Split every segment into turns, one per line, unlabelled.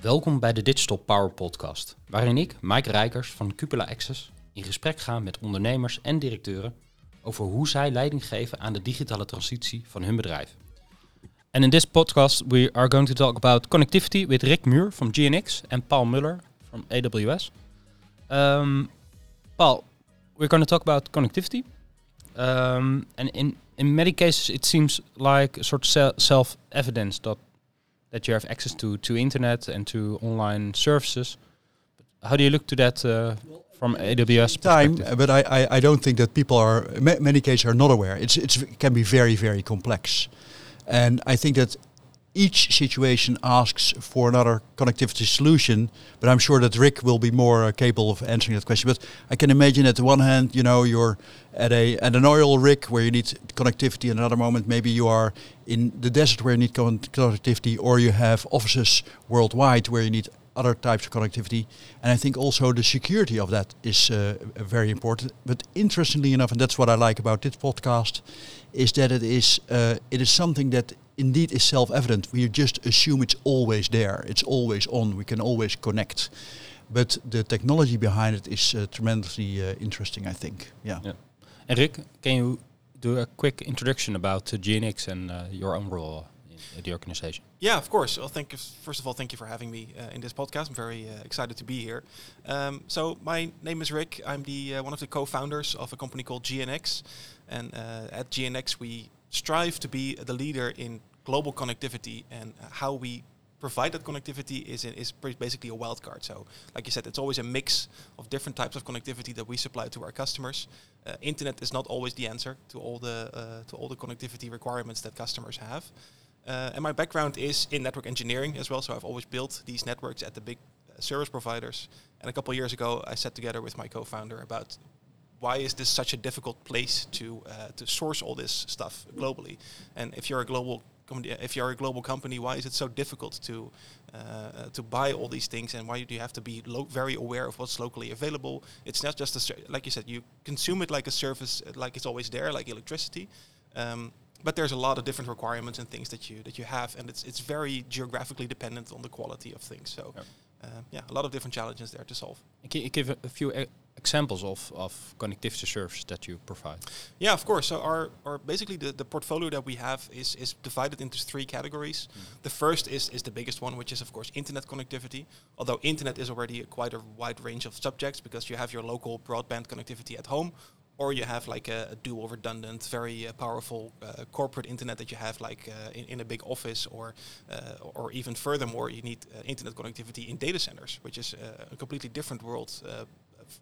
Welkom bij de Digital Power Podcast, waarin ik, Mike Rijkers van Cupola Access, in gesprek ga met ondernemers en directeuren over hoe zij leiding geven aan de digitale transitie van hun bedrijf. And in this podcast we are going to talk about connectivity with Rick Muur from GNX and Paul Muller from AWS. Um, Paul, we're going to talk about connectivity. Um, in, in many cases it seems like a sort of self-evidence that that you have access to to internet and to online services. But How do you look to that uh, from AWS
time? But I, I, I don't think that people are many cases are not aware. It's it's it can be very very complex, and I think that each situation asks for another connectivity solution, but I'm sure that Rick will be more uh, capable of answering that question. But I can imagine at the one hand, you know, you're at a at an oil rig where you need connectivity, and another moment maybe you are in the desert where you need connectivity, or you have offices worldwide where you need other types of connectivity. And I think also the security of that is uh, very important. But interestingly enough, and that's what I like about this podcast, is that it is uh, it is something that indeed is self-evident. We just assume it's always there. It's always on. We can always connect. But the technology behind it is uh, tremendously uh, interesting, I think. Yeah. yeah.
Eric, can you do a quick introduction about uh, GNX and uh, your own role in the organization?
Yeah, of course. Well, thank you. First of all, thank you for having me uh, in this podcast. I'm very uh, excited to be here. Um, so my name is Rick. I'm the uh, one of the co-founders of a company called GNX, and uh, at GNX we strive to be the leader in global connectivity and how we provide that connectivity is is basically a wild card. So, like you said, it's always a mix of different types of connectivity that we supply to our customers. Uh, internet is not always the answer to all the uh, to all the connectivity requirements that customers have. Uh, and my background is in network engineering as well. So I've always built these networks at the big uh, service providers. And a couple years ago, I sat together with my co-founder about why is this such a difficult place to uh, to source all this stuff globally? And if you're a global if you're a global company, why is it so difficult to uh, to buy all these things, and why do you have to be very aware of what's locally available? It's not just a like you said, you consume it like a service, like it's always there, like electricity. Um, but there's a lot of different requirements and things that you that you have, and it's it's very geographically dependent on the quality of things. So, yep. Uh, yeah, a lot of different challenges there to solve.
Can you give a, a few examples of, of connectivity services that you provide?
Yeah, of course. So our, our basically the, the portfolio that we have is, is divided into three categories. Mm. The first is, is the biggest one, which is of course internet connectivity. Although internet is already a quite a wide range of subjects because you have your local broadband connectivity at home, or you have like a, a dual redundant, very uh, powerful uh, corporate internet that you have like uh, in, in, a big office, or uh, or even furthermore, you need uh, internet connectivity in data centers, which is uh, a completely different world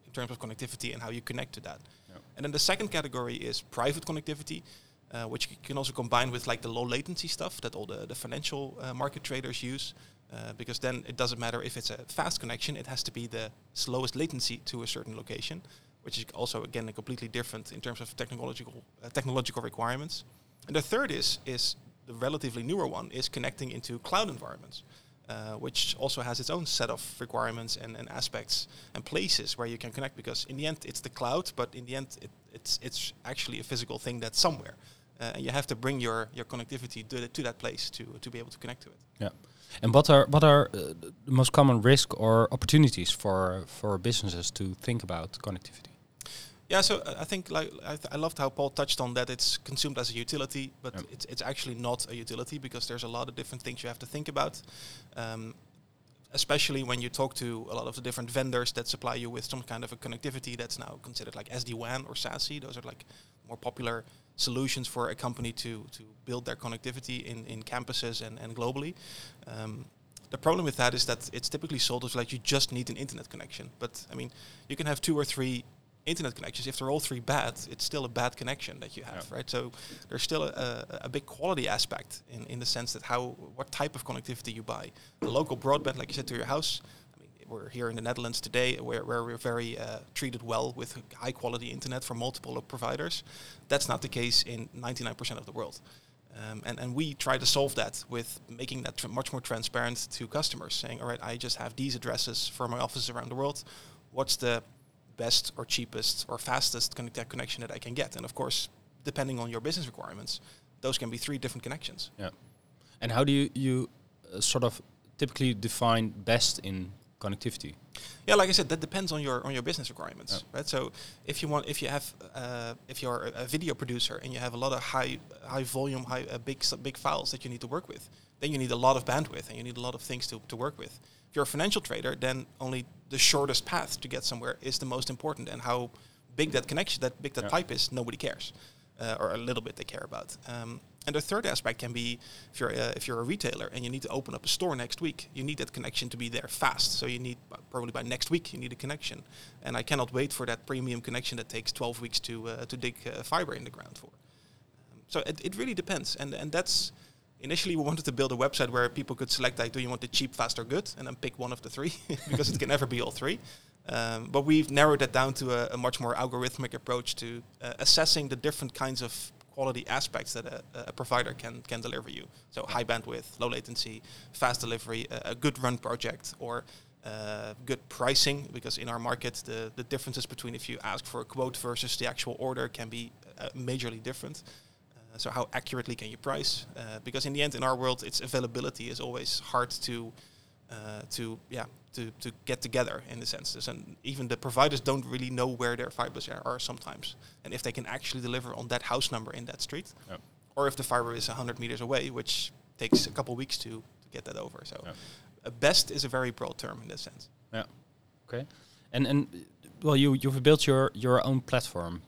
in terms of connectivity and how you connect to that. Yep. And then the second category is private connectivity. Uh, which can also combine with like the low latency stuff that all the, the financial uh, market traders use. Uh, because then it doesn't matter if it's a fast connection, it has to be the slowest latency to a certain location which is also again a completely different in terms of technological uh, technological requirements. And the third is is the relatively newer one is connecting into cloud environments, uh, which also has its own set of requirements and, and aspects and places where you can connect. Because in the end, it's the cloud, but in the end, it, it's it's actually a physical thing that's somewhere, uh, and you have to bring your your connectivity to, the, to that place to to be able to connect to it.
Yeah. And what are what are uh, the most common risk or opportunities for for businesses to think about connectivity?
Yeah, so uh, I think like I, th- I, loved how Paul touched on that it's consumed as a utility, but yep. it's it's actually not a utility because there's a lot of different things you have to think about. Um, especially when you talk to a lot of the different vendors that supply you with some kind of a connectivity that's now considered like SD-WAN or SASE. Those are like more popular solutions for a company to to build their connectivity in, in campuses and, and globally. Um, the problem with that is that it's typically sold as like you just need an internet connection. But I mean, you can have two or three internet connections, if they're all three bad, it's still a bad connection that you have, yeah. right? So there's still a, a, big quality aspect in, in the sense that how what type of connectivity you buy. The local broadband, like you said, to your house. I mean, we're here in the Netherlands today, where, where we're very uh, treated well with high quality internet from multiple providers. That's not the case in 99% of the world. Um, and, and we try to solve that with making that tr- much more transparent to customers, saying, all right, I just have these addresses for my offices around the world. What's the best or cheapest or fastest connect- connection that I can get. And of course, depending on your business requirements, those can be three different connections.
Yeah. And how do you, you uh, sort of typically define best in connectivity?
Yeah, like I said, that depends on your on your business requirements, yeah. right? So if you want, if you have, uh, if you're a, a, video producer and you have a lot of high high volume, high uh, big big files that you need to work with, then you need a lot of bandwidth and you need a lot of things to, to work with. If you're a financial trader, then only the shortest path to get somewhere is the most important, and how big that connection, that big that yeah. pipe is, nobody cares, uh, or a little bit they care about. Um, and the third aspect can be if you're a, if you're a retailer and you need to open up a store next week, you need that connection to be there fast. So you need probably by next week you need a connection, and I cannot wait for that premium connection that takes 12 weeks to uh, to dig uh, fiber in the ground for. Um, so it, it really depends, and and that's initially we wanted to build a website where people could select like do you want the cheap, fast, or good, and then pick one of the three because it can never be all three. Um, but we've narrowed that down to a, a much more algorithmic approach to uh, assessing the different kinds of quality aspects that a, a, provider can can deliver you. So high bandwidth, low latency, fast delivery, a, a good run project, or uh, good pricing. Because in our market, the the differences between if you ask for a quote versus the actual order can be uh, majorly different. Uh, so how accurately can you price? Uh, because in the end, in our world, its availability is always hard to uh, to yeah to, to get together in the senses and even the providers don't really know where their fibers are, sometimes. And if they can actually deliver on that house number in that street or if the fiber is 100 meters away which takes a couple weeks to, to get that over. So best is a very broad term in that sense.
Yeah. Okay. And and well you you've built your your own platform.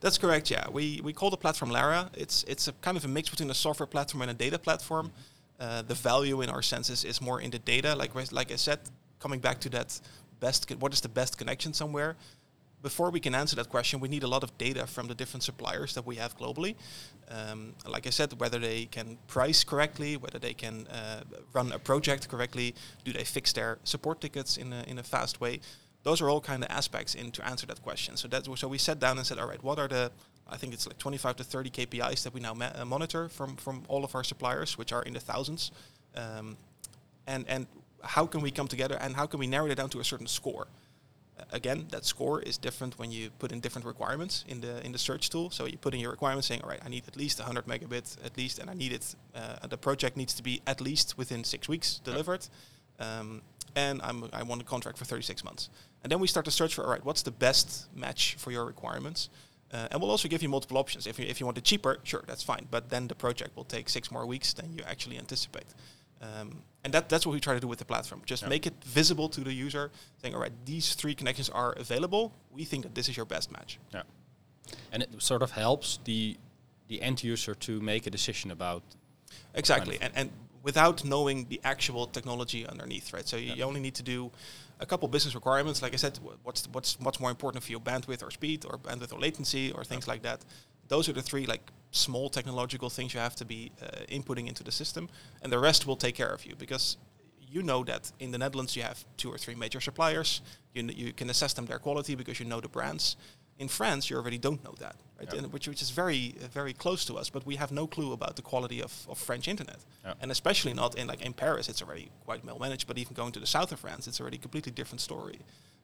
That's correct yeah. We we call the platform lara. It's it's a kind of a mix between a software platform and a data platform. Mm-hmm uh, the value in our senses is more in the data. Like like I said, coming back to that best, what is the best connection somewhere? Before we can answer that question, we need a lot of data from the different suppliers that we have globally. Um, like I said, whether they can price correctly, whether they can uh, run a project correctly, do they fix their support tickets in a, in a fast way? Those are all kind of aspects in to answer that question. So that so we sat down and said, all right, what are the I think it's like 25 to 30 KPIs that we now ma- uh, monitor from from all of our suppliers, which are in the thousands. Um, and and how can we come together and how can we narrow it down to a certain score? Uh, again, that score is different when you put in different requirements in the in the search tool. So you put in your requirements saying, all right, I need at least 100 megabits at least, and I need it. Uh, the project needs to be at least within six weeks delivered. Um, and I'm, I want a contract for 36 months. And then we start to search for, all right, what's the best match for your requirements? Uh, and we'll also give you multiple options. If you, if you want it cheaper, sure, that's fine. But then the project will take six more weeks than you actually anticipate. Um, and that, that's what we try to do with the platform. Just make it visible to the user, saying, all right, these three connections are available. We think that this is your best match.
Yeah. And it sort of helps the the end user to make a decision about
exactly kind of and, and without knowing the actual technology underneath right so you, you only need to do a couple business requirements. Like I said, what's what's what's more important for you, bandwidth or speed, or bandwidth or latency, or things like that. Those are the three like small technological things you have to be uh, inputting into the system, and the rest will take care of you because you know that in the Netherlands you have two or three major suppliers. You you can assess them their quality because you know the brands. In France, you already don't know that, right? Yep. which, which is very uh, very close to us, but we have no clue about the quality of, of French internet, yep. and especially not in like in Paris. It's already quite well managed, but even going to the south of France, it's already a completely different story.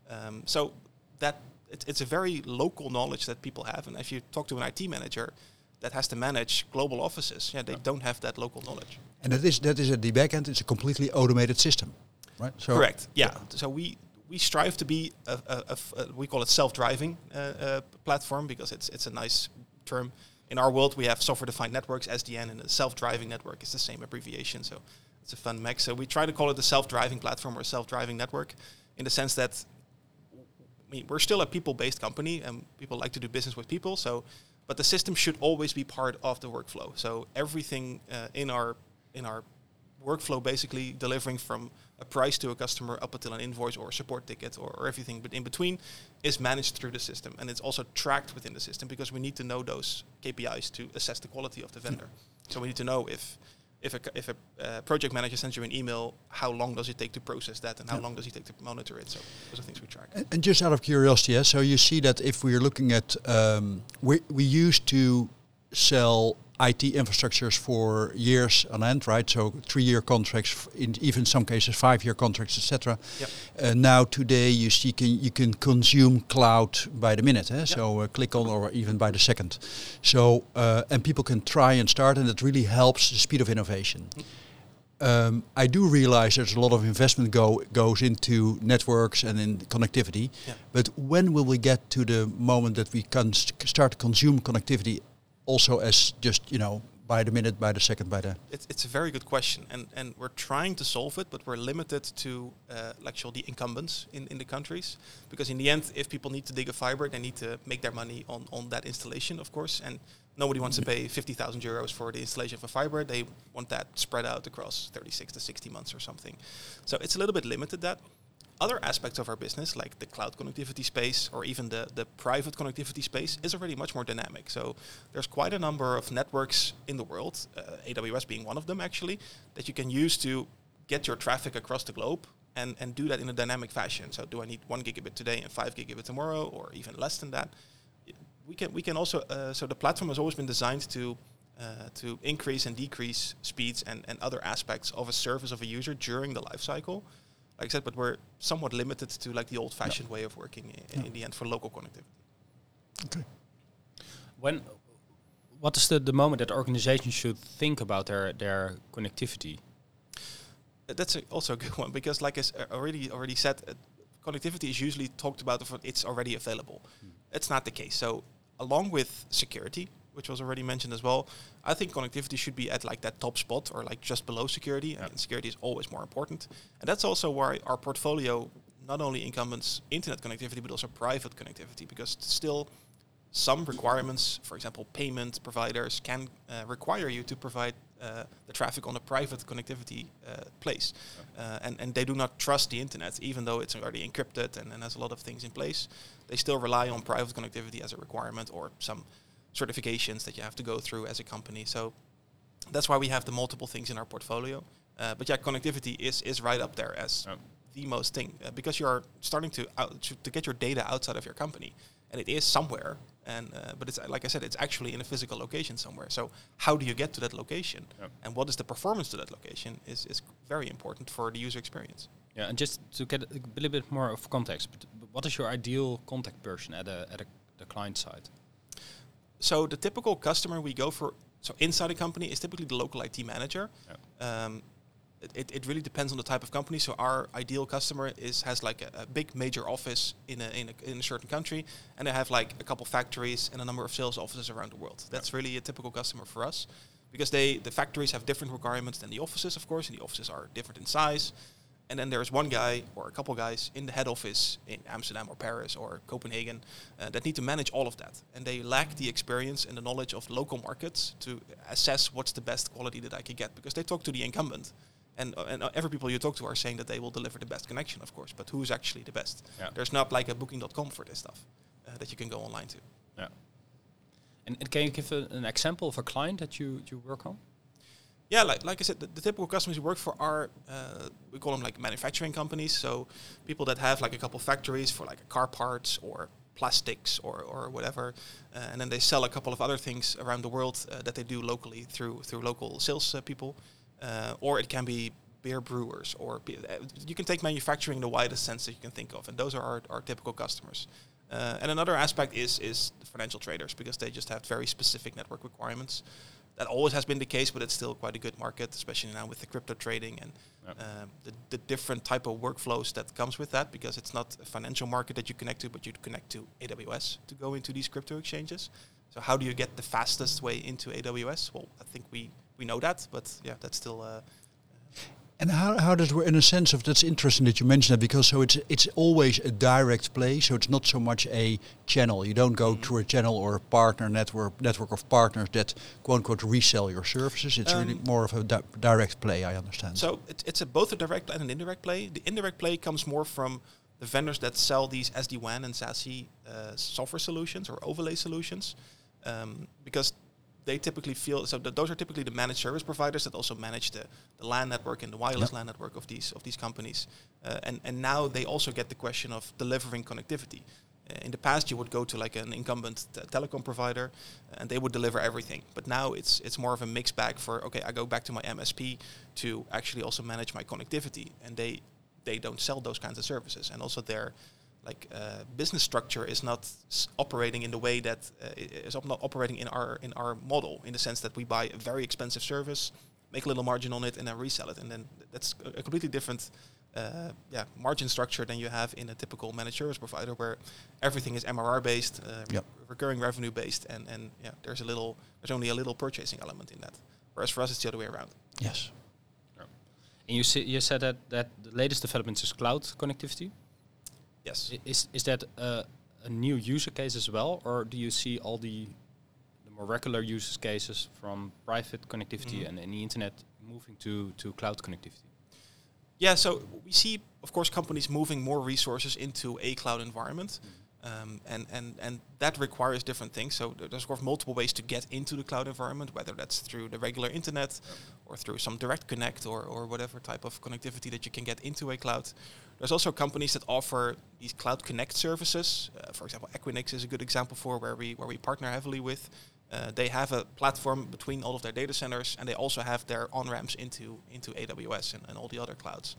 Um, so that it, it's a very local knowledge that people have, and if you talk to an IT manager, that has to manage global offices. Yeah, they don't have that local knowledge.
And that is that is at the back end. It's a completely automated system, right?
So Correct. Yeah. yeah. So we we strive to be a, a, a we call it self-driving uh, uh, platform because it's it's a nice term. In our world, we have software-defined networks (SDN), and a self-driving network is the same abbreviation. So it's a fun mix. So we try to call it a self-driving platform or self-driving network, in the sense that we, we're still a people-based company, and people like to do business with people. So, but the system should always be part of the workflow. So everything uh, in our in our workflow, basically delivering from a price to a customer up until an invoice or a support ticket or, or everything but in between is managed through the system and it's also tracked within the system because we need to know those KPIs to assess the quality of the vendor. So we need to know if if a, if a uh, project manager sends you an email, how long does it take to process that, and how yeah. long does it take to monitor it? So those are things we track.
And, and just out of curiosity, yeah, so you see that if we are looking at, um, we we used to sell IT infrastructures for years on end, right? So three-year contracts, in even some cases five-year contracts, etc.
Yep.
Uh, now today you see can you can consume cloud by the minute, eh? so uh, click on or even by the second. So uh, and people can try and start, and it really helps the speed of innovation. Um, I do realize there's a lot of investment go goes into networks and in connectivity,
Yeah.
but when will we get to the moment that we can st- start to consume connectivity also as just you know by the minute, by the second, by the
It's, it's a very good question, and, and we're trying to solve it, but we're limited to uh, actual the incumbents in, in the countries, because in the end, if people need to dig a fiber, they need to make their money on, on that installation, of course, and nobody wants to pay 50,000 euros for the installation of a fiber. They want that spread out across 36 to 60 months or something. So it's a little bit limited that. Other aspects of our business, like the cloud connectivity space or even the, the private connectivity space, is already much more dynamic. So there's quite a number of networks in the world, uh, AWS being one of them actually, that you can use to get your traffic across the globe and, and do that in a dynamic fashion. So do I need one gigabit today and five gigabit tomorrow or even less than that? We can, we can also, uh, so the platform has always been designed to uh, to increase and decrease speeds and, and other aspects of a service of a user during the life cycle like I said, but we're somewhat limited to like the old-fashioned way of working in, in the end for local connectivity.
okay.
When, what is the, the moment that organizations should think about their, their connectivity?
Uh, That's a, also a good one because, like I s- uh, already already said, uh, connectivity is usually talked about if it's already available. It's not the case. So, along with security, which was already mentioned as well, I think connectivity should be at like that top spot or like just below security. And security is always more important. And that's also why our portfolio not only incumbents internet connectivity but also private connectivity because still some requirements, for example, payment providers can uh, require you to provide uh, the traffic on a private connectivity uh, place. Uh, and, and they do not trust the internet, even though it's already encrypted and, and has a lot of things in place. They still rely on private connectivity as a requirement or some certifications that you have to go through as a company. So that's why we have the multiple things in our portfolio. Uh, but yeah, connectivity is, is right up there as
Yeah.
the most thing uh, because you're starting to, out, to to get your data outside of your company, and it is somewhere. And uh, but it's like I said, it's actually in a physical location somewhere. So how do you get to that location, and what is the performance to that location is is very important for the user experience.
Yeah, and just to get a little bit more of context, but what is your ideal contact person at a at a the client side?
So the typical customer we go for, so inside a company is typically the local IT manager. Um, it- it, really depends on the type of company. So our ideal customer is has like a, a big major office in a, in a in a certain country, and they have like a couple factories and a number of sales offices around the world. That's really a typical customer for us, because they the factories have different requirements than the offices, of course, and the offices are different in size. And then there's one guy or a couple guys in the head office in Amsterdam or Paris or Copenhagen uh, that need to manage all of that. And they lack the experience and the knowledge of local markets to assess what's the best quality that I can get because they talk to the incumbent. And, uh, and uh, every people you talk to are saying that they will deliver the best connection, of course. But who's actually the best?
Yeah.
There's not like a booking.com for this stuff uh, that you can go online to.
Yeah. And, and can you give a, an example of a client that you you work on?
Yeah, like, like I said, the, the typical customers we work for are, uh, we call them like manufacturing companies. So people that have like a couple factories for like car parts or plastics or, or whatever. Uh, and then they sell a couple of other things around the world uh, that they do locally through, through local sales uh, people. Uh, or it can be beer brewers or be, uh, you can take manufacturing in the widest sense that you can think of. And those are our, our typical customers. And another aspect is, is financial traders because they just have very specific network requirements that always has been the case, but it's still quite a good market, especially now with the crypto trading and
Yep.
um, the, the different type of workflows that comes with that. Because it's not a financial market that you connect to, but you connect to AWS to go into these crypto exchanges. So how do you get the fastest way into AWS? Well, I think we we know that, but yeah, that's still. Uh,
And how, how does it work in a sense of that's interesting that you mentioned that because so it's it's always a direct play so it's not so much a channel. You don't go through a channel or a partner network network of partners that quote unquote resell your services. It's really
Um,
more of a di- direct play I understand.
So it, it's a, both a direct and an indirect play. The indirect play comes more from the vendors that sell these SD-WAN and SASE uh, software solutions or overlay solutions, um, because they typically feel so. That those are typically the managed service providers that also manage the, the LAN network and the wireless LAN network of these of these companies. Uh, and and now they also get the question of delivering connectivity. Uh, in the past, you would go to like an incumbent t- telecom provider, and they would deliver everything. But now it's it's more of a mixed bag for okay, I go back to my MSP to actually also manage my connectivity, and they they don't sell those kinds of services, and also their like uh, business structure is not s- operating in the way that uh, is op- not operating in our in our model in the sense that we buy a very expensive service, make a little margin on it, and then resell it, and then that's a, a completely different uh, yeah margin structure than you have in a typical managed service provider where everything is MRR based, uh,
Yep.
recurring revenue based, and and yeah there's a little there's only a little purchasing element in that. Whereas for us it's the other way around.
Yes.
And you, see, you said that, that the latest developments is cloud connectivity.
Yes.
Is, is that uh, a new user case as well, or do you see all the, the more regular use cases from private connectivity
Mhm.
and, and the internet moving to, to cloud connectivity?
Yeah, so we see, of course, companies moving more resources into a cloud environment, um, and and and that requires different things. So there- there's of course multiple ways to get into the cloud environment, whether that's through the regular internet, or through some direct connect, or or whatever type of connectivity that you can get into a cloud. There's also companies that offer these cloud connect services. Uh, for example, Equinix is a good example for where we where we partner heavily with. Uh, they have a platform between all of their data centers, and they also have their on ramps into into AWS and, and all the other clouds.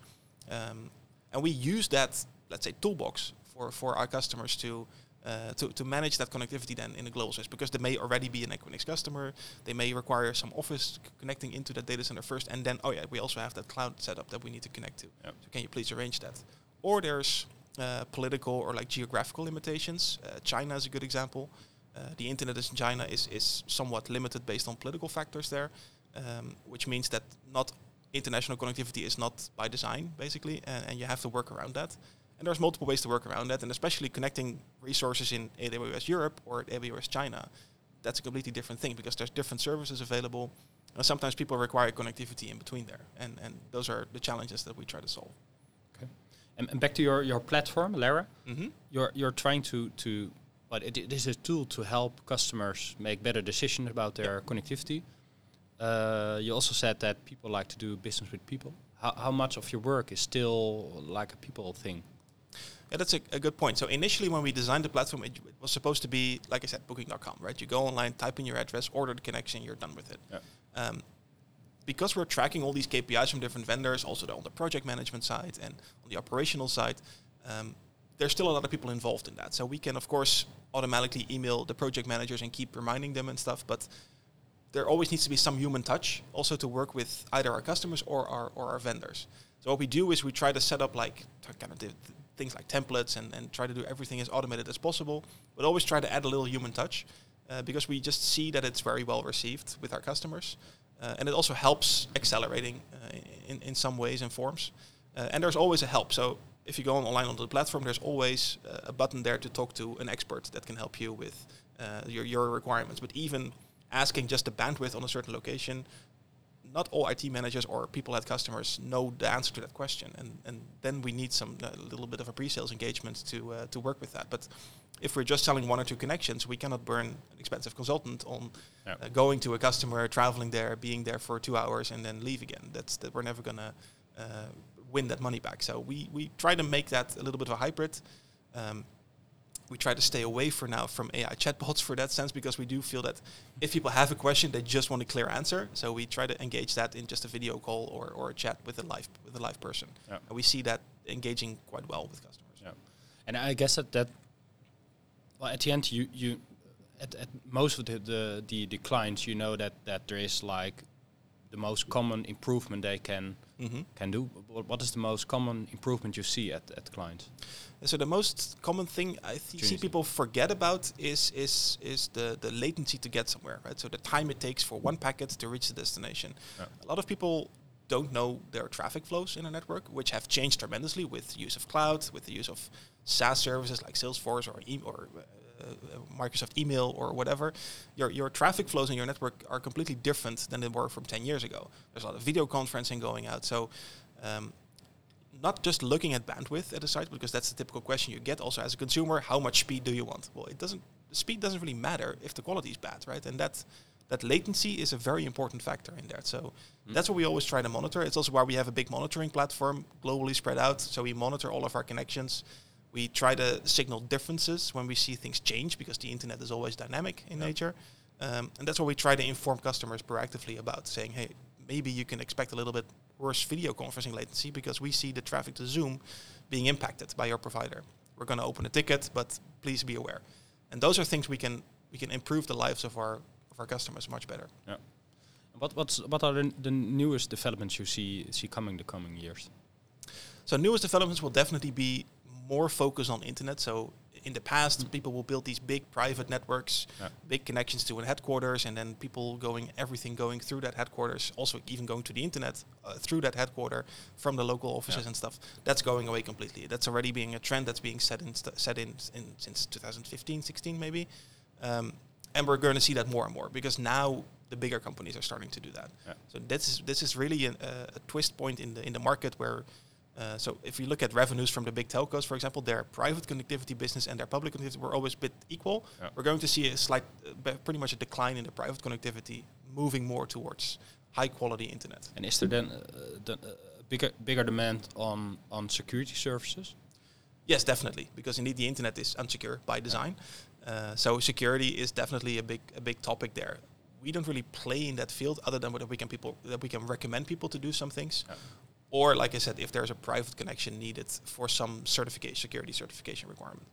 Um, and we use that, let's say, toolbox for, for our customers to, uh, to to manage that connectivity then in a global sense because they may already be an Equinix customer. They may require some office c- connecting into that data center first, and then oh yeah, we also have that cloud setup that we need to connect to.
Yep.
So can you please arrange that? Or there's uh, political or like geographical limitations. Uh, China is a good example. Uh, the internet in China is, is somewhat limited based on political factors there, um, which means that not international connectivity is not by design basically, and, and you have to work around that. And there's multiple ways to work around that, and especially connecting resources in AWS Europe or AWS China, that's a completely different thing because there's different services available, and sometimes people require connectivity in between there, and and those are the challenges that we try to solve.
And, and back to your, your platform, Lara,
Mm-hmm.
you're, you're trying to, to but it, it is a tool to help customers make better decisions about their connectivity. Uh, you also said that people like to do business with people. How, how much of your work is still like a people thing?
Yeah, that's a, a good point. So initially, when we designed the platform, it, it was supposed to be, like I said, Booking.com, right? You go online, type in your address, order the connection, you're done with it.
Yeah.
Um, because we're tracking all these KPIs from different vendors, also on the project management side and on the operational side, um, there's still a lot of people involved in that. So we can, of course, automatically email the project managers and keep reminding them and stuff, but there always needs to be some human touch also to work with either our customers or our or our vendors. So what we do is we try to set up like kind of the, th- things like templates and, and try to do everything as automated as possible, but always try to add a little human touch uh, because we just see that it's very well received with our customers. Uh, and it also helps accelerating uh, in, in some ways and forms. Uh, and there's always a help. So if you go online onto the platform, there's always uh, a button there to talk to an expert that can help you with uh, your, your requirements. But even asking just the bandwidth on a certain location, not all IT managers or people at customers know the answer to that question, and and then we need some a little bit of a pre-sales engagement to uh, to work with that. But if we're just selling one or two connections, we cannot burn an expensive consultant on
Yeah.
uh, going to a customer, traveling there, being there for two hours, and then leave again. That's that we're never gonna uh, win that money back. So we we try to make that a little bit of a hybrid. Um, we try to stay away for now from AI chatbots for that sense because we do feel that if people have a question, they just want a clear answer. So we try to engage that in just a video call or, or a chat with a live with a live person.
Yeah.
And we see that engaging quite well with customers.
Yeah. And I guess that that well at the end you you at, at most of the, the the the clients you know that that there is like the most common improvement they can
Mm-hmm.
can do. What, what is the most common improvement you see at at clients?
So the most common thing I th- see people forget about is is is the the latency to get somewhere, right? So the time it takes for one packet to reach the destination.
Yeah.
A lot of people don't know their traffic flows in a network, which have changed tremendously with use of cloud, with the use of SaaS services like Salesforce or e- or uh, uh, Microsoft email or whatever. Your your traffic flows in your network are completely different than they were from 10 years ago. There's a lot of video conferencing going out, so. Um, not just looking at bandwidth at a site because that's the typical question you get. Also as a consumer how much speed do you want? Well it doesn't the speed doesn't really matter if the quality is bad right? And that that latency is a very important factor in there. So that's what we always try to monitor. It's also why we have a big monitoring platform globally spread out. So we monitor all of our connections. We try to signal differences when we see things change because the internet is always dynamic in
Yeah.
nature. Um, and that's what we try to inform customers proactively about, saying, hey, maybe you can expect a little bit worse video conferencing latency because we see the traffic to Zoom being impacted by your provider. We're going to open a ticket, but please be aware. And those are things we can we can improve the lives of our of our customers much better. Yeah.
What what's what are the, the newest developments you see see coming the coming years?
So newest developments will definitely be more focused on internet. So in the past, people will build these big private networks,
Yeah.
big connections to a headquarters, and then people going everything going through that headquarters, also even going to the internet uh, through that headquarter from the local offices
Yeah.
and stuff. That's going away completely. That's already being a trend that's being set in st- set in, in since 2015, 16 maybe, um, and we're going to see that more and more because now the bigger companies are starting to do that.
Yeah.
So this is this is really an, uh, a twist point in the in the market where. Uh, so if you look at revenues from the big telcos, for example, their private connectivity business and their public connectivity were always a bit equal.
Yeah.
We're going to see a slight, uh, pretty much a decline in the private connectivity, moving more towards high quality internet.
And is there then uh, the, uh, bigger bigger demand on on security services?
Yes, definitely, because indeed the internet is unsecure by design. Uh, so security is definitely a big a big topic there. We don't really play in that field, other than that we can people that we can recommend people to do some things,
Yeah.
Or like I said, if there's a private connection needed for some certification, security certification requirement.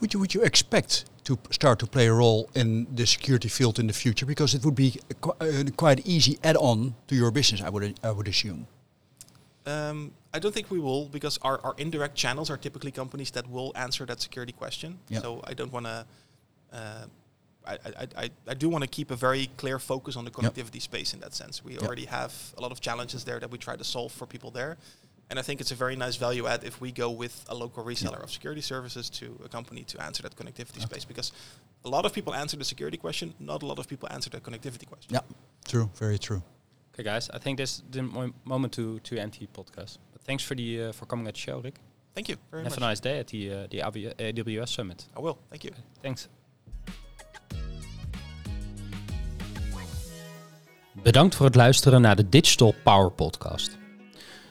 Would you would you expect to start to play a role in the security field in the future? Because it would be a, qu- a quite easy add-on to your business, I would I would assume.
Um, I don't think we will because our, our indirect channels are typically companies that will answer that security question.
Yeah.
So I don't want to. Uh, I, I, I, I do want to keep a very clear focus on the connectivity space in that sense. We already have a lot of challenges there that we try to solve for people there. And I think it's a very nice value add if we go with a local reseller of security services to a company to answer that connectivity space because a lot of people answer the security question, not a lot of people answer the connectivity question.
Yeah, true, very true.
Okay, guys, I think this is the mo- moment to to end the podcast. But thanks for the uh, for coming at the show, Rick.
Thank you very
Have
much.
a nice day at the uh, the AWS Summit.
I will. Thank you.
Thanks. Bedankt voor het luisteren naar de Digital Power Podcast.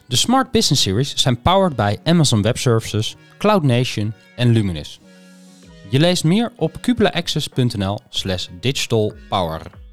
De Smart Business Series zijn powered bij Amazon Web Services, Cloud Nation en Luminous. Je leest meer op cupulaaccess.nl slash digitalpower.